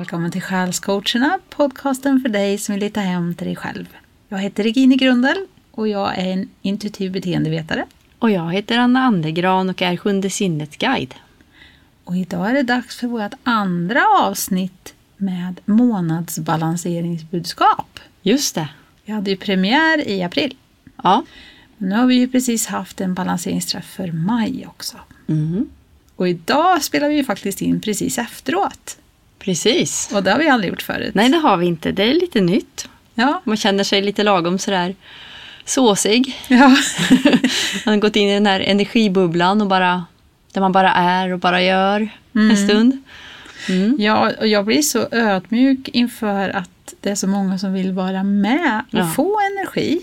välkommen till Själscoacherna, podcasten för dig som vill hitta hem till dig själv. Jag heter Regine Grundel och jag är en intuitiv beteendevetare. Och jag heter Anna Andegran och är Sjunde sinnet-guide. Och idag är det dags för vårt andra avsnitt med månadsbalanseringsbudskap. Just det. Vi hade ju premiär i april. Ja. Nu har vi ju precis haft en balanseringsträff för maj också. Mm. Och idag spelar vi ju faktiskt in precis efteråt. Precis. Och det har vi aldrig gjort förut. Nej, det har vi inte. Det är lite nytt. Ja. Man känner sig lite lagom sådär såsig. ja. Man har gått in i den här energibubblan och bara, där man bara är och bara gör Mm. en stund. Mm. Ja, och jag blir så ödmjuk inför att det är så många som vill vara med och Ja. få energi.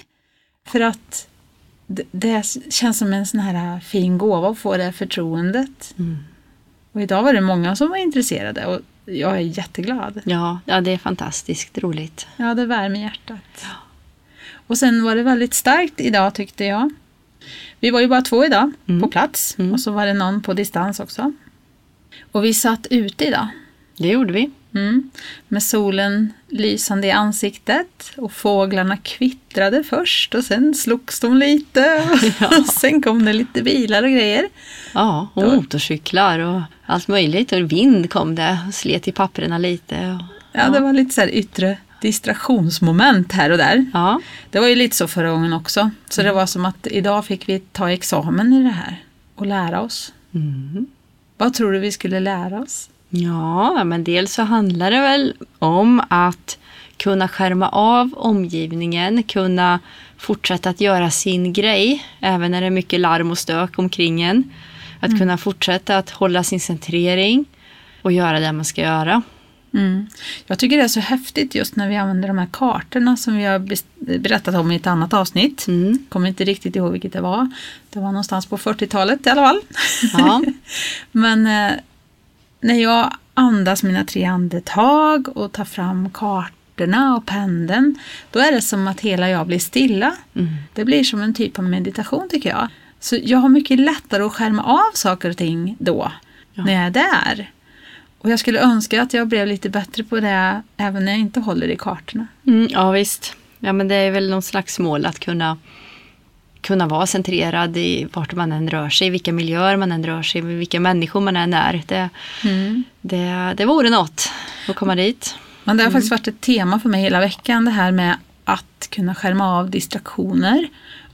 För att det, det känns som en sån här fin gåva att få det förtroendet. Mm. Och idag var det många som var intresserade och jag är jätteglad. Ja, ja, det är fantastiskt roligt. Ja, det värmer hjärtat. Och sen var det väldigt starkt idag tyckte jag. Vi var ju bara två idag Mm. på plats Mm. och så var det någon på distans också. Och vi satt ute idag. Det gjorde vi. Mm. Med solen lysande i ansiktet och fåglarna kvittrade först och sen slogs de lite och sen kom det lite bilar och grejer. Ja, och Då- motorcyklar och allt möjligt. Och vind kom det och slet i papperna lite. Och, Ja, det var lite så här yttre distraktionsmoment här och där. ja. Det var ju lite så förra gången också. Så det var som att idag fick vi ta examen i det här och lära oss. Mm. Vad tror du vi skulle lära oss? Ja, men dels så handlar det väl om att kunna skärma av omgivningen, kunna fortsätta att göra sin grej, även när det är mycket larm och stök omkring en. Att kunna fortsätta att hålla sin centrering och göra det man ska göra. Mm. Jag tycker det är så häftigt just när vi använder de här kartorna som vi har berättat om i ett annat avsnitt. Mm. Kommer inte riktigt ihåg vilket det var. Det var någonstans på 40-talet i alla fall. Ja. Men eh, när jag andas mina tre andetag och tar fram kartorna och pendeln, då är det som att hela jag blir stilla. Mm. Det blir som en typ av meditation tycker jag. Så jag har mycket lättare att skärma av saker och ting då, Ja. när jag är där. Och jag skulle önska att jag blev lite bättre på det även när jag inte håller i kartorna. Mm, ja visst. Ja, men det är väl någon slags mål att kunna, kunna vara centrerad i vart man än rör sig, vilka miljöer man än rör sig, med vilka människor man än är. Det, det, det vore något att komma dit. Men det har faktiskt varit ett tema för mig hela veckan det här med att kunna skärma av distraktioner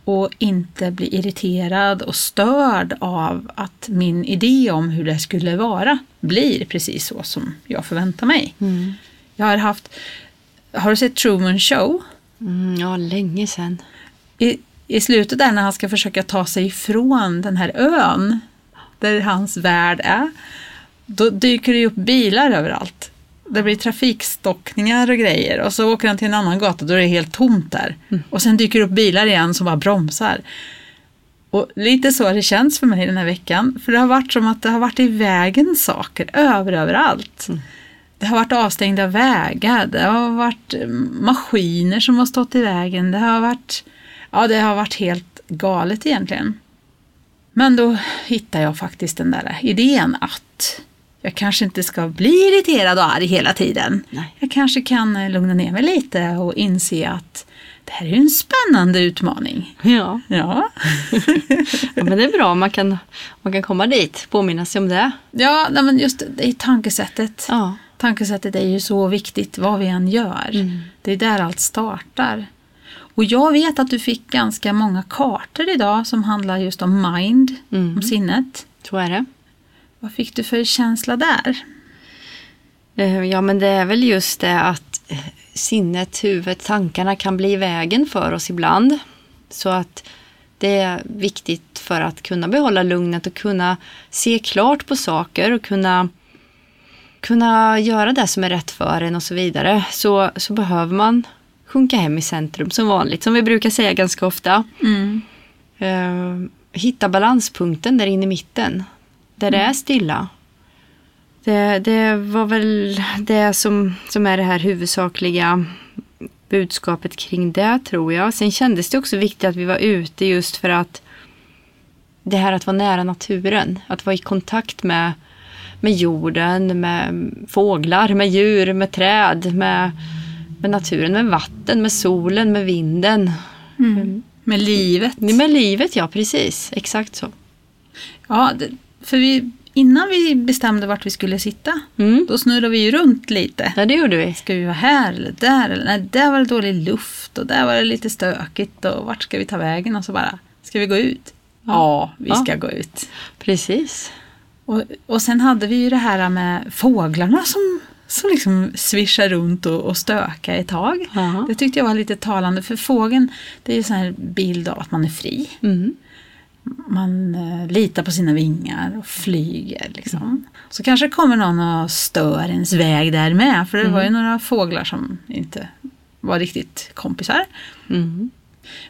och inte bli irriterad och störd av att min idé om hur det skulle vara blir precis så som jag förväntar mig. Jag har haft, har du sett Truman Show? Mm, ja, länge sedan. I, I slutet där när han ska försöka ta sig ifrån den här ön där hans värld är, då dyker det upp bilar överallt. Det blir trafikstockningar och grejer och så åker han till en annan gata då är det helt tomt där. Och sen dyker det upp bilar igen som bara bromsar. Och lite så har det känts för mig den här veckan. För det har varit som att det har varit i vägen saker över överallt. Det har varit avstängda vägar, det har varit maskiner som har stått i vägen, det har varit, ja det har varit helt galet egentligen. Men då hittar jag faktiskt den där idén att jag kanske inte ska bli irriterad och arg hela tiden. Nej. Jag kanske kan eh, lugna ner mig lite och inse att det här är ju en spännande utmaning. Ja, Ja, ja men det är bra. Man kan, man kan komma dit, påminna sig om det. ja nej, men just det är tankesättet. Ja, Tankesättet är ju så viktigt vad vi än gör. Mm. Det är där allt startar. Och jag vet att du fick ganska många kartor idag som handlar just om mind, Mm. om sinnet. så är det. Vad fick du för känsla där? Eh, Ja, men det är väl just det att eh, sinnet, huvudet, tankarna kan bli i vägen för oss ibland. Så att det är viktigt för att kunna behålla lugnet och kunna se klart på saker och kunna, kunna göra det som är rätt för en och så vidare. Så, så behöver man sjunka hem i centrum som vanligt, som vi brukar säga ganska ofta. Eh, hitta balanspunkten där inne i mitten. Där det är stilla. Det, det var väl det som, som är det här huvudsakliga budskapet kring det tror jag. Sen kändes det också viktigt att vi var ute just för att det här att vara nära naturen, att vara i kontakt med, med jorden, med fåglar, med djur, med träd, med, med naturen, med vatten, med solen, med vinden. Med livet. Med livet, ja precis. Exakt så. Ja, för vi, innan vi bestämde vart vi skulle sitta, Mm. då snurrade vi ju runt lite. Ja, det gjorde vi. Ska vi vara här eller där? Eller, nej, där var det dålig luft och där var det lite stökigt och vart ska vi ta vägen? Och så bara, ska vi gå ut? Ja, vi Ja. ska gå ut. Precis. Och, och sen hade vi ju det här med fåglarna som, som liksom svischar runt och, och stökar ett tag. Ja. Det tyckte jag var lite talande för fågeln, det är ju en sån här bild av att man är fri. Mm. Man eh, litar på sina vingar och flyger. Liksom. Så kanske kommer någon och stör ens väg där med. För det var ju några fåglar som inte var riktigt kompisar. Mm.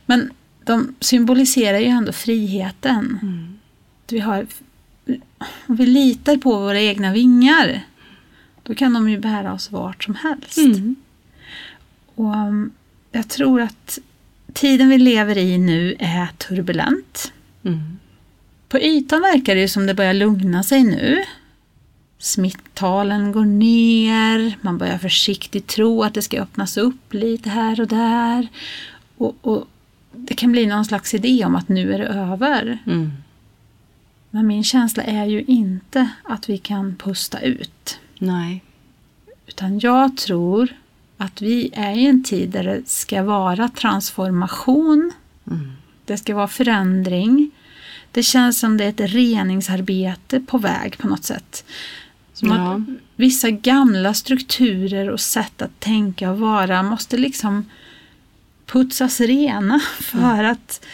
Men de symboliserar ju ändå friheten. Vi, har, vi litar på våra egna vingar. Då kan de ju bära oss vart som helst. Mm. Och um, jag tror att tiden vi lever i nu är turbulent. Mm. På ytan verkar det ju som det börjar lugna sig nu. Smittalen går ner, man börjar försiktigt tro att det ska öppnas upp lite här och där. Och, och Det kan bli någon slags idé om att nu är det över. Mm. Men min känsla är ju inte att vi kan pusta ut. Nej. Utan jag tror att vi är i en tid där det ska vara transformation. Mm. Det ska vara förändring. Det känns som det är ett reningsarbete på väg på något sätt. Som Ja. att vissa gamla strukturer och sätt att tänka och vara måste liksom putsas rena för att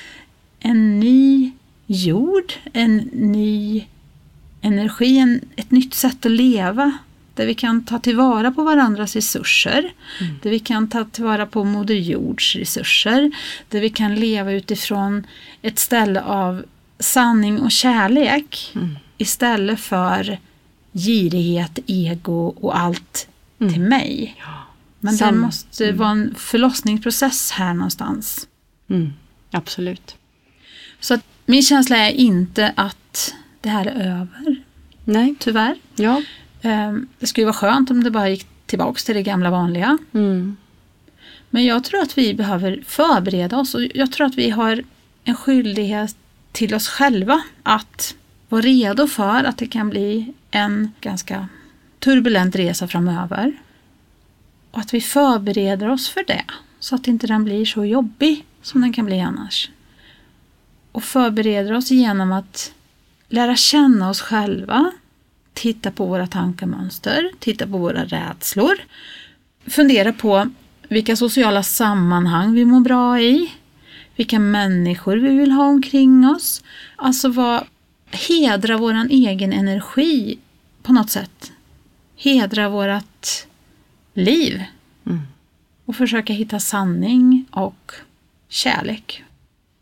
en ny jord, en ny energi, en, ett nytt sätt att leva där vi kan ta tillvara på varandras resurser, där vi kan ta tillvara på Moder Jords resurser, där vi kan leva utifrån ett ställe av sanning och kärlek istället för girighet, ego och allt till mig. Men det Sam- måste vara en förlossningsprocess här någonstans. Mm. Absolut. Så att min känsla är inte att det här är över, Nej. tyvärr. Ja. Ehm, Det skulle vara skönt om det bara gick tillbaks till det gamla vanliga. Mm. Men jag tror att vi behöver förbereda oss och jag tror att vi har en skyldighet till oss själva att vara redo för att det kan bli en ganska turbulent resa framöver. Och att vi förbereder oss för det så att inte den blir så jobbig som den kan bli annars. Och förbereder oss genom att lära känna oss själva, titta på våra tankemönster, titta på våra rädslor, fundera på vilka sociala sammanhang vi mår bra i, vilka människor vi vill ha omkring oss. Alltså vad, hedra våran egen energi på något sätt. Hedra vårat liv. Mm. Och försöka hitta sanning och kärlek.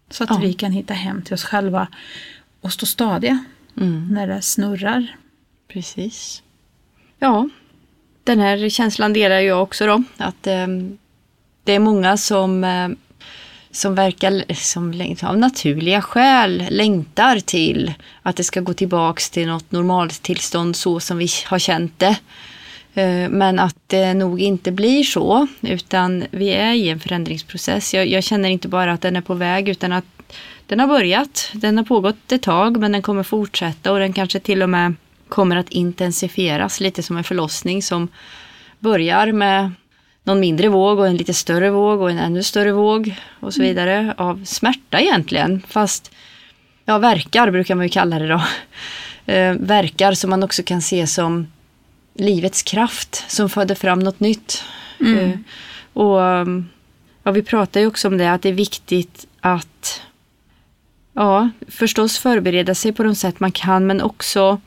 Så att Ja. vi kan hitta hem till oss själva och stå stadiga Mm. när det snurrar. Precis. Ja, den här känslan delar jag också då. Att eh, det är många som, eh, som verkar som av naturliga skäl längtar till att det ska gå tillbaks till något normaltillstånd så som vi har känt det. Eh, Men att det nog inte blir så, utan vi är i en förändringsprocess. Jag, jag känner inte bara att den är på väg, utan att den har börjat. Den har pågått ett tag, men den kommer fortsätta och den kanske till och med kommer att intensifieras, lite som en förlossning som börjar med någon mindre våg och en lite större våg och en ännu större våg och så vidare av smärta egentligen. Fast, ja, verkar brukar man ju kalla det då. Eh, verkar som man också kan se som livets kraft som föder fram något nytt. Eh, och um, ja, vi pratar ju också om det att det är viktigt att ja, förstås förbereda sig på de sätt man kan men också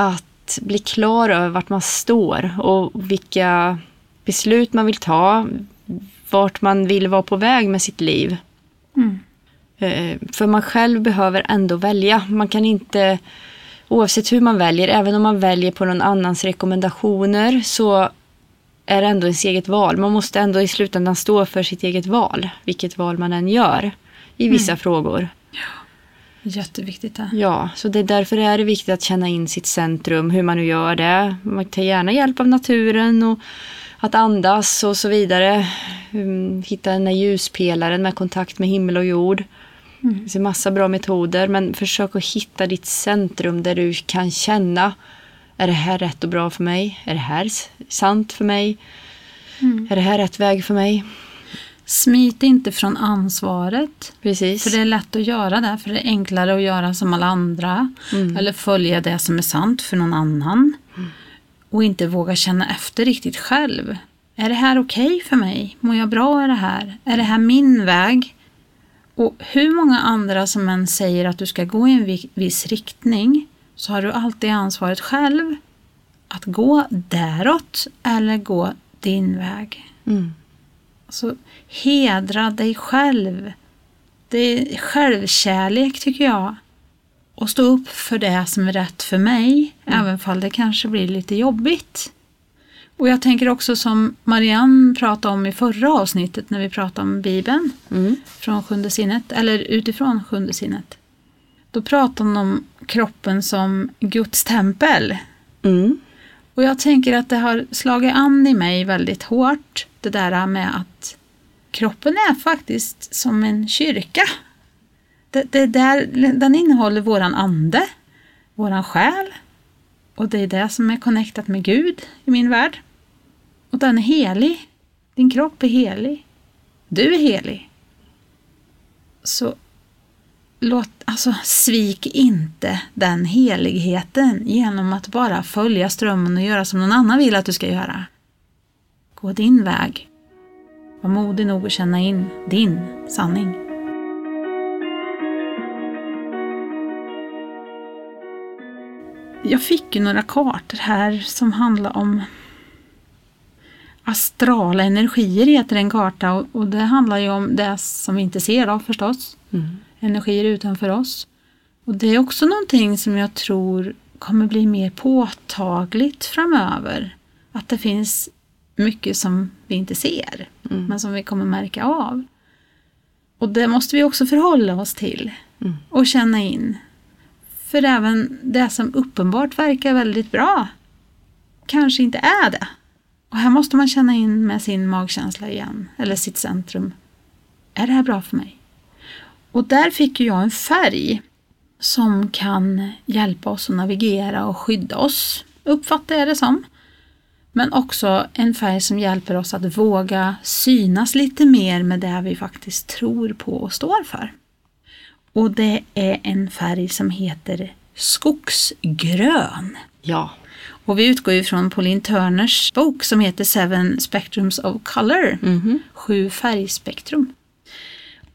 att bli klar över vart man står och vilka beslut man vill ta, vart man vill vara på väg med sitt liv. Mm. Eh, För man själv behöver ändå välja. Man kan inte, oavsett hur man väljer, även om man väljer på någon annans rekommendationer så är det ändå ens eget val. Man måste ändå i slutändan stå för sitt eget val, vilket val man än gör i vissa frågor. Jätteviktigt det. Ja, så det är därför är det viktigt att känna in sitt centrum, hur man nu gör det. Man tar gärna hjälp av naturen och att andas och så vidare. Mm, Hitta den där ljuspelaren med kontakt med himmel och jord. Det finns en massa bra metoder men försök att hitta ditt centrum där du kan känna är det här rätt och bra för mig? Är det här sant för mig? Är det här rätt väg för mig? Smit inte från ansvaret. Precis. För det är lätt att göra det, för det är enklare att göra som alla andra. Eller följa det som är sant för någon annan. Och inte våga känna efter riktigt själv. Är det här okej för mig? Mår jag bra i det här? Är det här min väg? Och hur många andra som än säger att du ska gå i en vi- viss riktning så har du alltid ansvaret själv att gå däråt eller gå din väg. Mm. Så hedra dig själv. Det är självkärlek tycker jag. Och stå upp för det som är rätt för mig, även fall det kanske blir lite jobbigt. Och jag tänker också som Marianne pratade om i förra avsnittet när vi pratade om Bibeln Mm. från sjunde sinnet, eller utifrån sjunde sinnet. Då pratade hon om kroppen som Guds tempel. Mm. Och jag tänker att det har slagit an i mig väldigt hårt, det där med att kroppen är faktiskt som en kyrka. Det, det där, den innehåller våran ande, våran själ och det är det som är connectat med Gud i min värld. Och den är helig. Din kropp är helig. Du är helig. Så låt, alltså, svik inte den heligheten genom att bara följa strömmen och göra som någon annan vill att du ska göra. Gå din väg. Var modig nog att känna in din sanning. Jag fick ju några kartor här som handlar om astrala energier heter en karta och, och det handlar ju om det som vi inte ser då förstås Mm. energier utanför oss. Och det är också någonting som jag tror kommer bli mer påtagligt framöver. Att det finns mycket som vi inte ser, Mm. men som vi kommer märka av. Och det måste vi också förhålla oss till Mm. och känna in. För även det som uppenbart verkar väldigt bra kanske inte är det. Och här måste man känna in med sin magkänsla igen, eller sitt centrum. Är det här bra för mig? Och där fick jag en färg som kan hjälpa oss att navigera och skydda oss, uppfattar jag det som. Men också en färg som hjälper oss att våga synas lite mer med det vi faktiskt tror på och står för. Och det är en färg som heter skogsgrön. Ja. Och vi utgår ju från Pauline Turners bok som heter Seven Spectrums of Color. Mhm. Sju färgspektrum.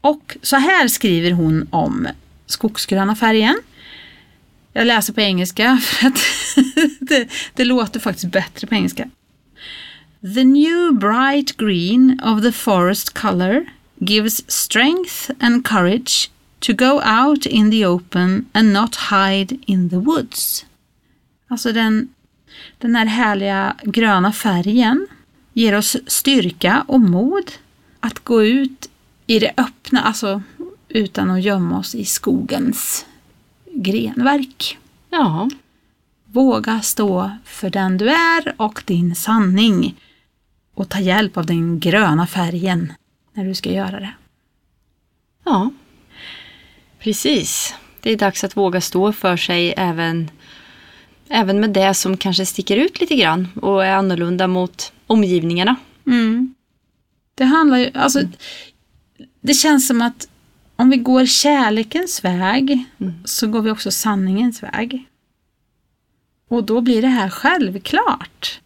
Och så här skriver hon om skogsgröna färgen. Jag läser på engelska för att det, det låter faktiskt bättre på engelska. The new bright green of the forest color gives strength and courage to go out in the open and not hide in the woods. Alltså den, den här härliga gröna färgen ger oss styrka och mod att gå ut i det öppna, alltså utan att gömma oss i skogens grenverk. Ja. Våga stå för den du är och din sanning och ta hjälp av den gröna färgen när du ska göra det. Ja. Precis. Det är dags att våga stå för sig även, även med det som kanske sticker ut lite grann och är annorlunda mot omgivningarna. Mm. Det handlar ju, alltså, det känns som att om vi går kärlekens väg så går vi också sanningens väg. Och då blir det här självklart.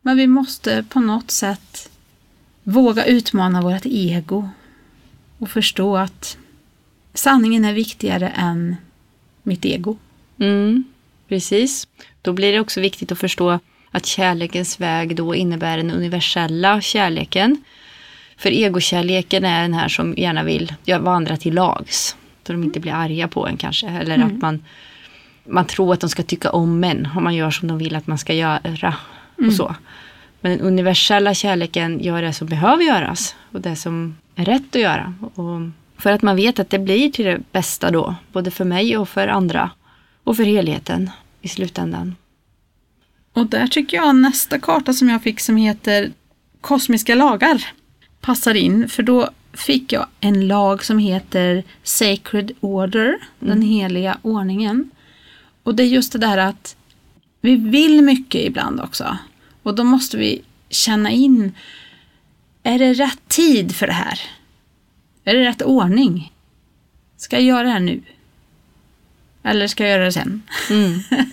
Men vi måste på något sätt våga utmana vårt ego och förstå att sanningen är viktigare än mitt ego. Mm, precis. Då blir det också viktigt att förstå att kärlekens väg då innebär den universella kärleken. För egokärleken är den här som gärna vill ja, vandra till lags. Så de inte blir arga på en kanske. Eller att man, man tror att de ska tycka om en om man gör som de vill att man ska göra. Och så. Men den universella kärleken gör det som behöver göras. Och det som är rätt att göra. Och För att man vet att det blir till det bästa då, både för mig och för andra. Och för helheten i slutändan. Och där tycker jag nästa karta som jag fick som heter Kosmiska lagar passar in, för då fick jag en lag som heter Sacred Order, den heliga ordningen. Och det är just det där att vi vill mycket ibland också. Och då måste vi känna in, är det rätt tid för det här? Är det rätt ordning? Ska jag göra det här nu? Eller ska jag göra det sen? Mm.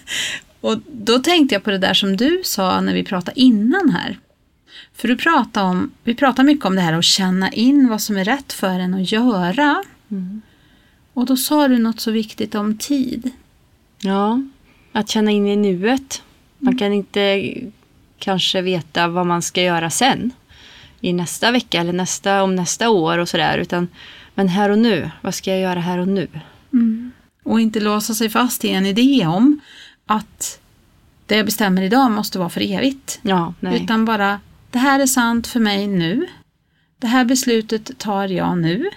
Och då tänkte jag på det där som du sa när vi pratade innan här. För du pratade om, vi pratar mycket om det här att känna in vad som är rätt för en att göra. Mm. Och då sa du något så viktigt om tid. Ja, att känna in i nuet. Man kan inte kanske veta vad man ska göra sen. I nästa vecka eller nästa, om nästa år och sådär. Utan, men här och nu, vad ska jag göra här och nu? Och inte låsa sig fast i en idé om att det jag bestämmer idag måste vara för evigt. Ja. Utan bara, det här är sant för mig nu. Det här beslutet tar jag nu.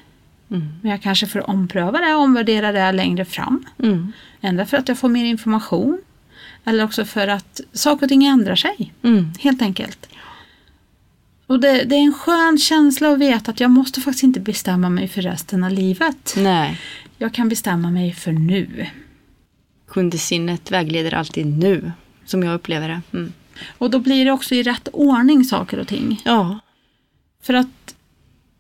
Mm. Men jag kanske får ompröva det och omvärdera det längre fram. Mm. Ändå för att jag får mer information. Eller också för att saker och ting ändrar sig. Mm. Helt enkelt. Och det, det är en skön känsla att veta att jag måste faktiskt inte bestämma mig för resten av livet. Nej. Jag kan bestämma mig för nu. Sjunde sinnet vägleder alltid nu, som jag upplever det. Mm. Och då blir det också i rätt ordning saker och ting. Ja. För att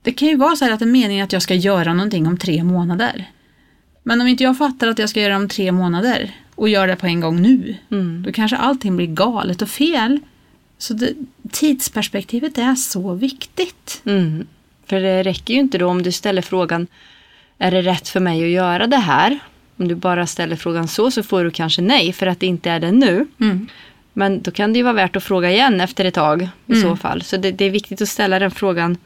det kan ju vara så här att det är meningen att jag ska göra någonting om tre månader. Men om inte jag fattar att jag ska göra det om tre månader och gör det på en gång nu, Mm. då kanske allting blir galet och fel. Så det, tidsperspektivet är så viktigt. Mm. För det räcker ju inte då om du ställer frågan, är det rätt för mig att göra det här? Om du bara ställer frågan så, så får du kanske nej för att det inte är det nu. Mm. Men då kan det ju vara värt att fråga igen efter ett tag i Mm. så fall. Så det, det är viktigt att ställa den frågan,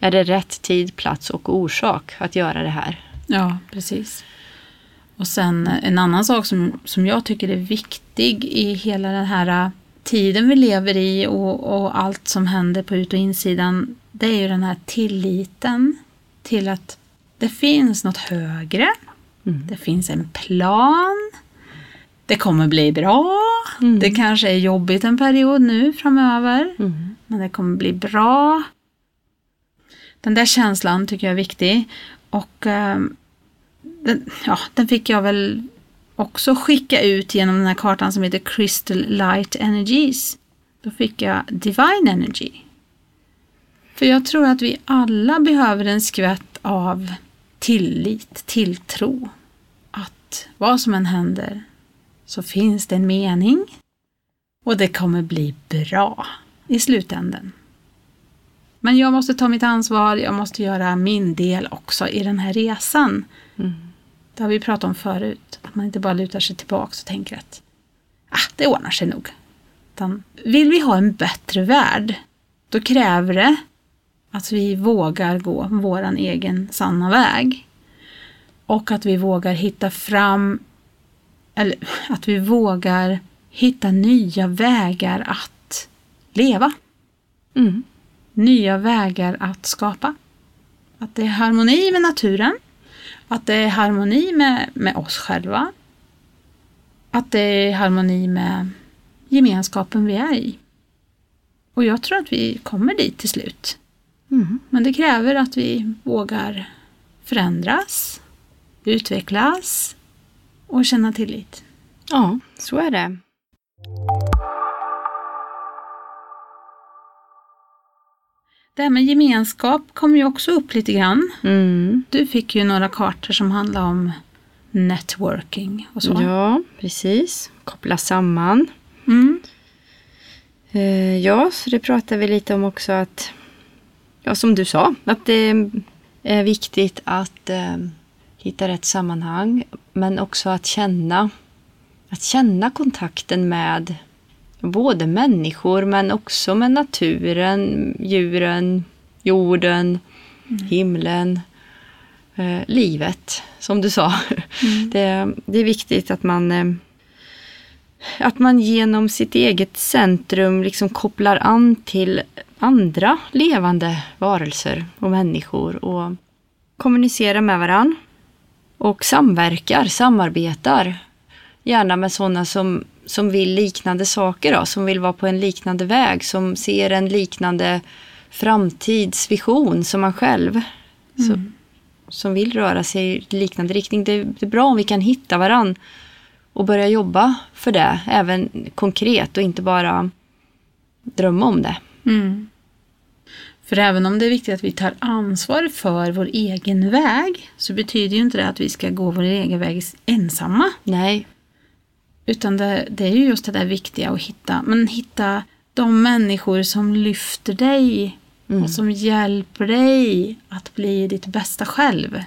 är det rätt tid, plats och orsak att göra det här? Ja, precis. Och sen eh, en annan sak som, som jag tycker är viktig i hela den här eh, tiden vi lever i och, och allt som händer på ut och insidan, det är ju den här tilliten till att det finns något högre, Mm. det finns en plan, det kommer bli bra, Mm. det kanske är jobbigt en period nu framöver, Mm. men det kommer bli bra. Den där känslan tycker jag är viktig. Och ehm, den, ja, den fick jag väl också skicka ut genom den här kartan som heter Crystal Light Energies. Då fick jag Divine Energy. För jag tror att vi alla behöver en skvätt av tillit, tilltro. Att vad som än händer så finns det en mening och det kommer bli bra i slutändan. Men jag måste ta mitt ansvar, jag måste göra min del också i den här resan. Mm. Det har vi pratat om förut, att man inte bara lutar sig tillbaka och tänker att ah, det ordnar sig nog. Utan, vill vi ha en bättre värld, då kräver det att vi vågar gå våran egen sanna väg. Och att vi vågar hitta fram, eller att vi vågar hitta nya vägar att leva. Mm. Nya vägar att skapa. Att det är harmoni med naturen. Att det är harmoni med, med oss själva. Att det är harmoni med gemenskapen vi är i. Och jag tror att vi kommer dit till slut. Mm. Men det kräver att vi vågar förändras, utvecklas och känna tillit. Ja, så är det. Det här med gemenskap kom ju också upp lite grann. Mm. Du fick ju några kartor som handlar om networking och så. Ja, precis. Koppla samman. Mm. Eh, ja, så det pratar vi lite om också att, ja som du sa, att det är viktigt att eh, hitta rätt sammanhang, men också att känna, att känna kontakten med både människor, men också med naturen, djuren, jorden, himlen, eh, livet, som du sa. Det, det är viktigt att man eh, att man genom sitt eget centrum liksom kopplar an till andra levande varelser och människor. Och kommunicerar med varann och samverkar, samarbetar. Gärna med sådana som, som vill liknande saker, då, som vill vara på en liknande väg, som ser en liknande framtidsvision som man själv. Så, som vill röra sig i liknande riktning. Det, det är bra om vi kan hitta varann och börja jobba för det, även konkret och inte bara drömma om det. Mm. För även om det är viktigt att vi tar ansvar för vår egen väg så betyder ju inte det att vi ska gå vår egen väg ensamma. Nej, Utan det, det är ju just det där viktiga att hitta, men hitta de människor som lyfter dig och som hjälper dig att bli ditt bästa själv.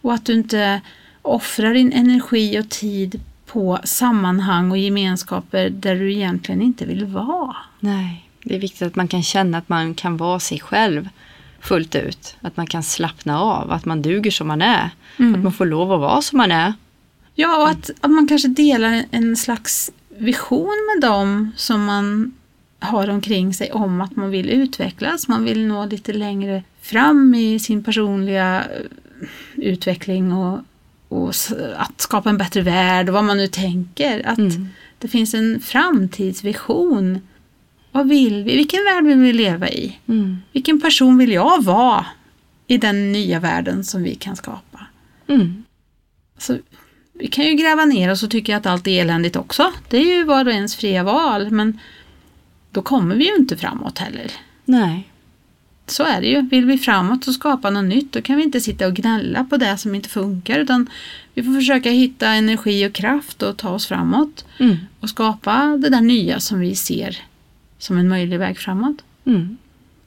Och att du inte offrar din energi och tid på sammanhang och gemenskaper där du egentligen inte vill vara. nej. Det är viktigt att man kan känna att man kan vara sig själv fullt ut. Att man kan slappna av, att man duger som man är. Att man får lov att vara som man är. Ja, och att, att man kanske delar en slags vision med dem som man har omkring sig om att man vill utvecklas, man vill nå lite längre fram i sin personliga eh, utveckling och, och att skapa en bättre värld och vad man nu tänker. Att Mm. det finns en framtidsvision. Vad vill vi? Vilken värld vill vi leva i? Mm. Vilken person vill jag vara i den nya världen som vi kan skapa? Mm. Så vi kan ju gräva ner oss och tycka att allt är eländigt också. Det är ju var och ens fria val, men då kommer vi ju inte framåt heller. Nej. Så är det ju. Vill vi framåt och skapa något nytt, då kan vi inte sitta och gnälla på det som inte funkar, utan vi får försöka hitta energi och kraft och ta oss framåt Mm. och skapa det där nya som vi ser som en möjlig väg framåt. Mm.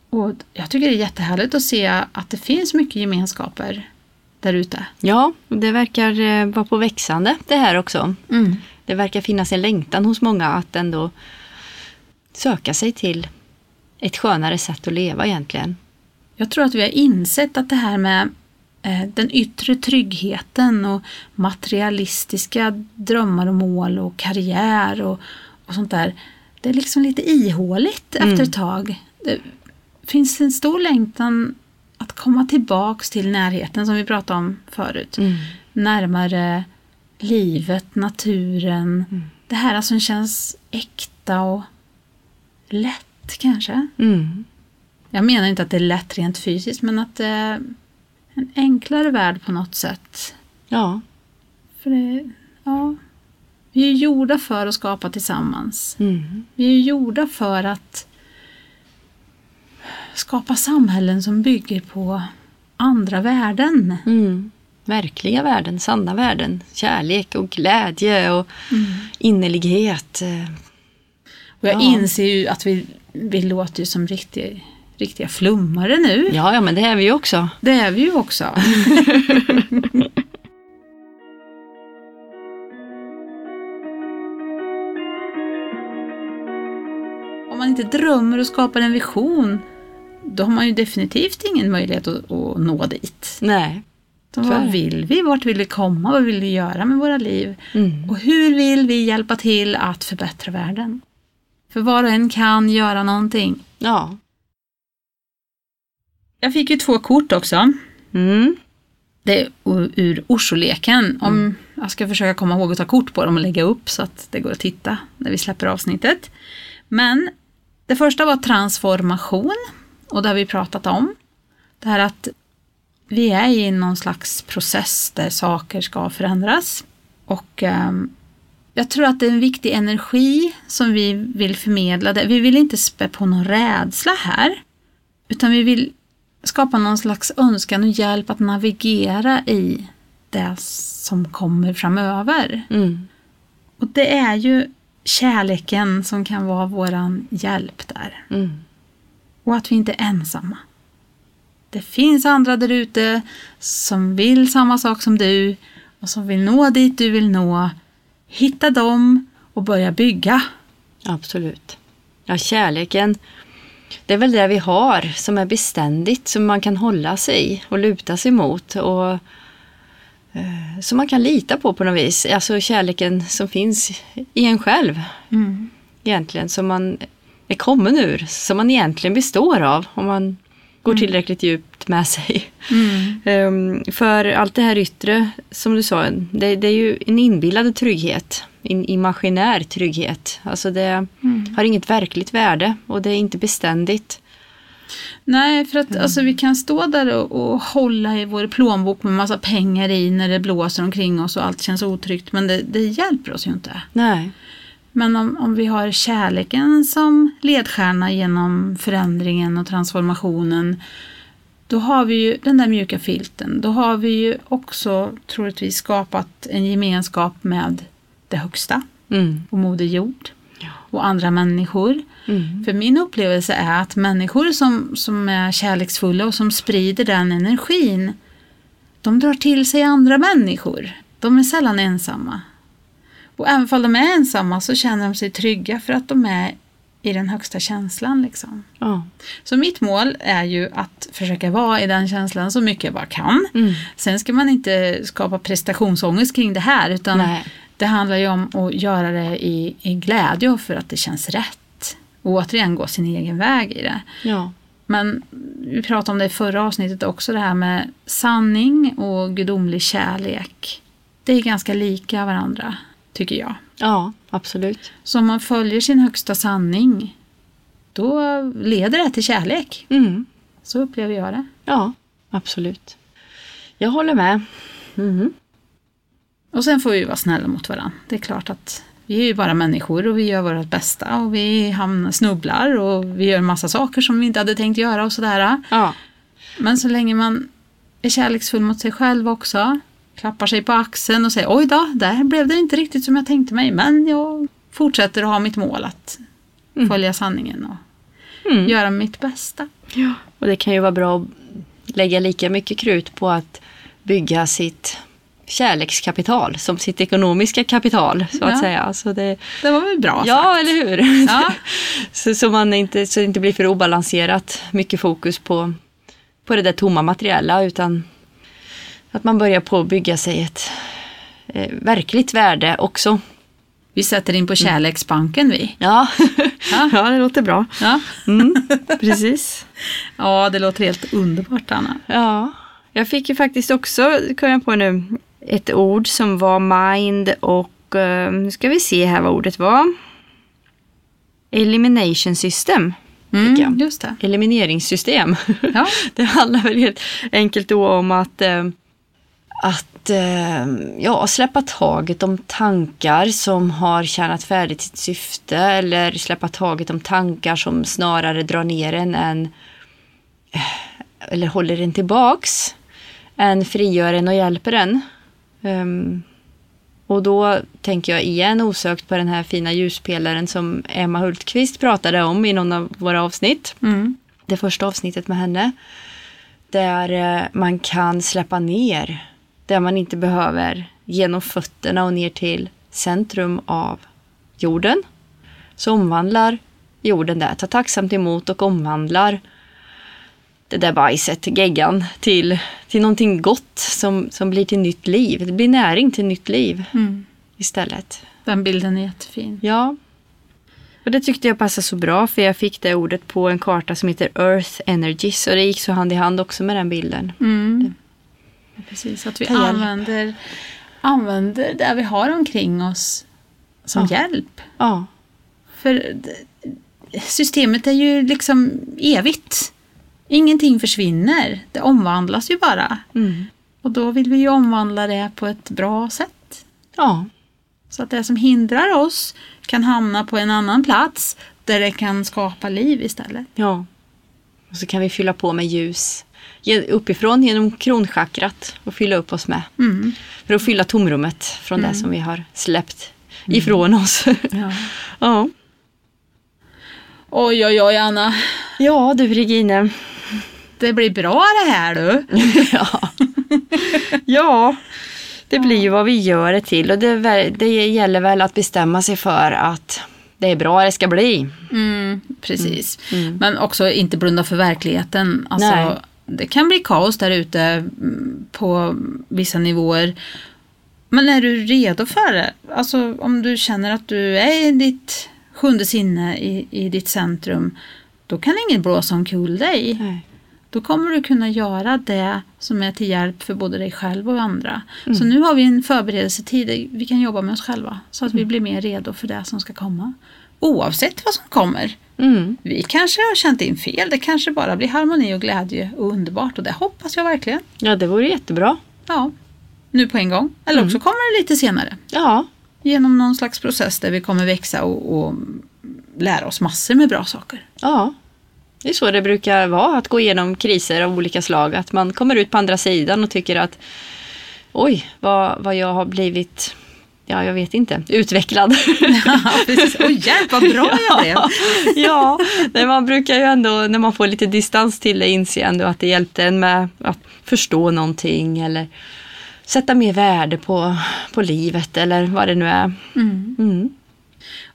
Och jag tycker det är jättehärligt att se att det finns mycket gemenskaper där ute. Ja, det verkar eh, vara på växande det här också. Det verkar finnas en längtan hos många att ändå söka sig till ett skönare sätt att leva egentligen. Jag tror att vi har insett att det här med eh, den yttre tryggheten och materialistiska drömmar och mål och karriär och, och sånt där. Det är liksom lite ihåligt efter ett tag. Det finns en stor längtan att komma tillbaks till närheten som vi pratade om förut. Närmare livet, naturen. Det här som känns äkta och lätt kanske. Mm. Jag menar inte att det är lätt rent fysiskt, men att det är en enklare värld på något sätt. Ja. För det, ja, vi är gjorda för att skapa tillsammans. Mm. Vi är gjorda för att skapa samhällen som bygger på andra värden. Mm. Verkliga värden, sanna värden. Kärlek och glädje och innerlighet. eh. Och jag Ja. inser ju att vi, vi låter ju som riktiga, riktiga flummare nu. Ja, ja, men det är vi ju också. Det är vi ju också. inte drömmer och skapar en vision, då har man ju definitivt ingen möjlighet att, att nå dit. Nej. Så vad vill vi? Vart vill vi komma? Vad vill vi göra med våra liv? Mm. Och hur vill vi hjälpa till att förbättra världen? För var och en kan göra någonting. Ja. Jag fick ju två kort också. Mm. Det är ur Orsoleken. Om Jag ska försöka komma ihåg att ta kort på dem och lägga upp så att det går att titta när vi släpper avsnittet. Men det första var transformation och det har vi pratat om. Det här att vi är i någon slags process där saker ska förändras. Och ehm, jag tror att det är en viktig energi som vi vill förmedla. Vi vill inte spä på någon rädsla här. Utan vi vill skapa någon slags önskan och hjälp att navigera i det som kommer framöver. Mm. Och det är ju kärleken som kan vara våran hjälp där. Mm. Och att vi inte är ensamma. Det finns andra där ute som vill samma sak som du och som vill nå dit du vill nå. Hitta dem och börja bygga. Absolut. Ja, kärleken. Det är väl det vi har som är beständigt, som man kan hålla sig och luta sig mot. Och, som man kan lita på på något vis. Alltså kärleken som finns i en själv egentligen. Som man är kommen ur, som man egentligen består av. Om man går tillräckligt djupt med sig. Mm. Ehm, för allt det här yttre, som du sa, det, det är ju en inbillad trygghet. En imaginär trygghet. Alltså det har inget verkligt värde och det är inte beständigt. Nej, för att alltså, vi kan stå där och, och hålla i vår plånbok med massa pengar i när det blåser omkring oss och allt känns otryggt. Men det, det hjälper oss ju inte. Nej. Men om, om vi har kärleken som ledstjärna genom förändringen och transformationen. Då har vi ju den där mjuka filten. Då har vi ju också troligtvis skapat en gemenskap med det högsta Mm. och Moder Jord Ja. och andra människor. Mm. För min upplevelse är att människor som, som är kärleksfulla och som sprider den energin, de drar till sig andra människor. De är sällan ensamma. Och även om de är ensamma så känner de sig trygga för att de är i den högsta känslan. Liksom. Ja. Så mitt mål är ju att försöka vara i den känslan så mycket jag bara kan. Mm. Sen ska man inte skapa prestationsångest kring det här utan Nej. det handlar ju om att göra det i, i glädje och för att det känns rätt. Och återigen gå sin egen väg i det. Ja. Men vi pratade om det i förra avsnittet också, det här med sanning och gudomlig kärlek. Det är ganska lika varandra, tycker jag. ja, absolut. Så om man följer sin högsta sanning, då leder det till kärlek. Mm. Så upplever jag det. Ja, absolut. Jag håller med. Mm. Och sen får vi vara snälla mot varandra. Det är klart att vi är ju bara människor och vi gör vårt bästa och vi hamnar, snubblar och vi gör massa saker som vi inte hade tänkt göra och sådär. Ja. Men så länge man är kärleksfull mot sig själv också, klappar sig på axeln och säger oj då, där blev det inte riktigt som jag tänkte mig, men jag fortsätter att ha mitt mål att följa sanningen och Mm. göra mitt bästa. ja. Och det kan ju vara bra att lägga lika mycket krut på att bygga sitt kärlekskapital som sitt ekonomiska kapital så att Ja. säga. Så det, Det var väl bra ja, sagt. eller hur? Ja. så, så, man inte, så det inte blir för obalanserat mycket fokus på, på det där tomma materiella utan att man börjar på att bygga sig ett eh, verkligt värde också. Vi sätter in på kärleksbanken vi. Ja. Ja. ja, det låter bra. Ja. Mm, precis. ja, det låter helt underbart Anna. Ja, jag fick ju faktiskt också, kom jag på nu, ett ord som var mind och eh, nu ska vi se här vad ordet var. Elimination system. Mm, just det. Elimineringssystem. Ja. Det handlar väl helt enkelt då om att, eh, att eh, ja, släppa taget om tankar som har tjänat färdigt sitt syfte eller släppa taget om tankar som snarare drar ner en än eller håller en tillbaks än frigör en och hjälper en. Ehm, och då tänker jag igen osökt på den här fina ljuspelaren som Emma Hultqvist pratade om i någon av våra avsnitt Mm. det första avsnittet med henne. Där eh, man kan släppa ner. Där man inte behöver genom fötterna och ner till centrum av jorden. Så omvandlar jorden det. Tar tacksamt emot och omvandlar det där bajset, geggan, till, till någonting gott som, som blir till nytt liv. Det blir näring till nytt liv Mm. istället. Den bilden är jättefin. Ja. Och det tyckte jag passade så bra för jag fick det ordet på en karta som heter Earth Energies och det gick så hand i hand också med den bilden. Mm. Precis, att vi Ta hjälp. använder, använder det vi har omkring oss som Ja. hjälp. Ja, För systemet är ju liksom evigt. Ingenting försvinner, det omvandlas ju bara. mm. Och då vill vi ju omvandla det på ett bra sätt. ja, Så att det som hindrar oss kan hamna på en annan plats där det kan skapa liv istället. ja. Och så kan vi fylla på med ljus uppifrån genom kronchakrat och fylla upp oss med. Mm. För att fylla tomrummet från det som vi har släppt ifrån oss. Ja. ja. Oj, oj, oj, Anna. ja, du Regine. Det blir bra det här du. ja. ja, det blir ju vad vi gör det till och det, det gäller väl att bestämma sig för att det är bra det ska bli. Mm, precis. Mm. Men också inte blunda för verkligheten. Nej. Alltså, det kan bli kaos där ute mm, på vissa nivåer. Men är du redo för det? Alltså om du känner att du är i ditt sjunde sinne i, i ditt centrum. Då kan ingen blåsa omkull dig. Nej. Då kommer du kunna göra det som är till hjälp för både dig själv och andra. Så nu har vi en förberedelsetid, vi kan jobba med oss själva så att vi blir mer redo för det som ska komma. Oavsett vad som kommer. Mm. Vi kanske har känt in fel, det kanske bara blir harmoni och glädje och underbart och det hoppas jag verkligen. Ja, det vore jättebra. Ja, nu på en gång. Eller också kommer det lite senare. Ja, Genom någon slags process där vi kommer växa och, och lära oss massor med bra saker. ja. Det är så det brukar vara, att gå igenom kriser av olika slag. Att man kommer ut på andra sidan och tycker att oj, vad, vad jag har blivit, ja jag vet inte, utvecklad. Ja, precis. Oj, hjälp vad bra jag blev! ja, nej, man brukar ju ändå, när man får lite distans till det, inse ändå att det hjälpte en med att förstå någonting eller sätta mer värde på, på livet eller vad det nu är. Mm. Mm.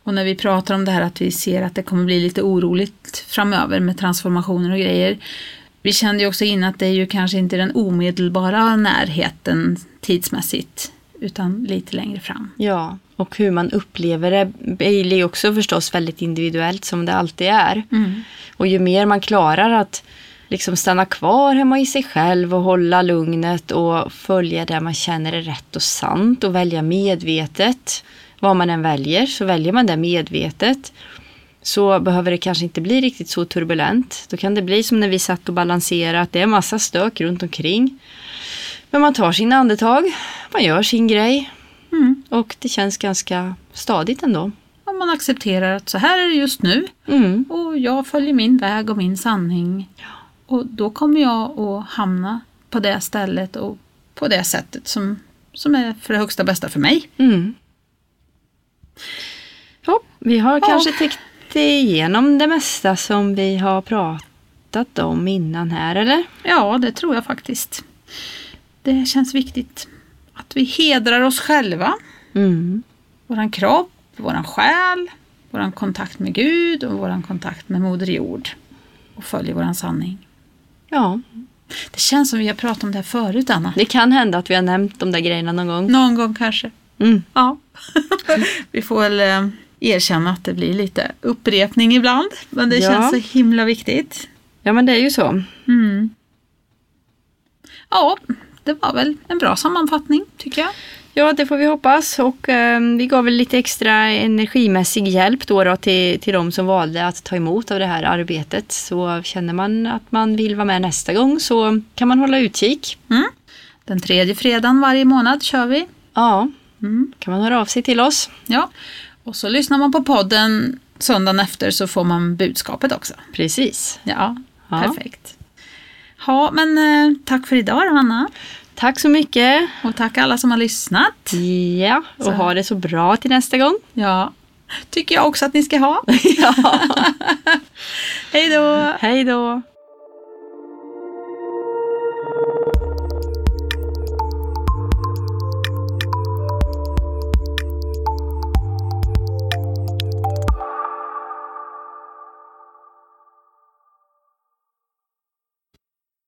Och när vi pratar om det här att vi ser att det kommer bli lite oroligt framöver med transformationer och grejer. Vi kände ju också in att det är ju kanske inte den omedelbara närheten tidsmässigt utan lite längre fram. Ja, och hur man upplever det blir ju också förstås väldigt individuellt som det alltid är. Och ju mer man klarar att liksom stanna kvar hemma i sig själv och hålla lugnet och följa det man känner är rätt och sant och välja medvetet. Vad man än väljer så väljer man det medvetet. Så behöver det kanske inte bli riktigt så turbulent. Då kan det bli som när vi satt och balanserade att det är massa stök runt omkring. Men man tar sina andetag, man gör sin grej Mm. och det känns ganska stadigt ändå. Om man accepterar att så här är det just nu Mm. och jag följer min väg och min sanning. Och då kommer jag att hamna på det stället och på det sättet som, som är för det högsta bästa för mig. Mm. Ja, vi har Ja. kanske täckt igenom det mesta som vi har pratat om innan här, eller? Ja, det tror jag faktiskt. Det känns viktigt att vi hedrar oss själva, Mm. våran kropp, våran själ, våran kontakt med Gud och våran kontakt med Moder Jord och följer våran sanning. Ja, Det känns som vi har pratat om det här förut, Anna. det kan hända att vi har nämnt de där grejerna någon gång. Någon gång kanske. Mm. Ja. vi får väl eh, erkänna att det blir lite upprepning ibland, men det Ja. känns så himla viktigt. Ja, men det är ju så. Mm. Ja, det var väl en bra sammanfattning tycker jag. Ja, det får vi hoppas. Och eh, vi gav väl lite extra energimässig hjälp då, då till, till de som valde att ta emot av det här arbetet. Så känner man att man vill vara med nästa gång så kan man hålla utkik. Den tredje fredagen varje månad kör vi. Ja, Mm. kan man höra av sig till oss. Ja. Och så lyssnar man på podden söndagen efter så får man budskapet också. Precis. Ja, Ja. perfekt. Ja, men eh, tack för idag då, Anna. Tack så mycket. Och tack alla som har lyssnat. Ja, och Så. ha det så bra till nästa gång. Ja, tycker jag också att ni ska ha. ja. Hej då! Hej då.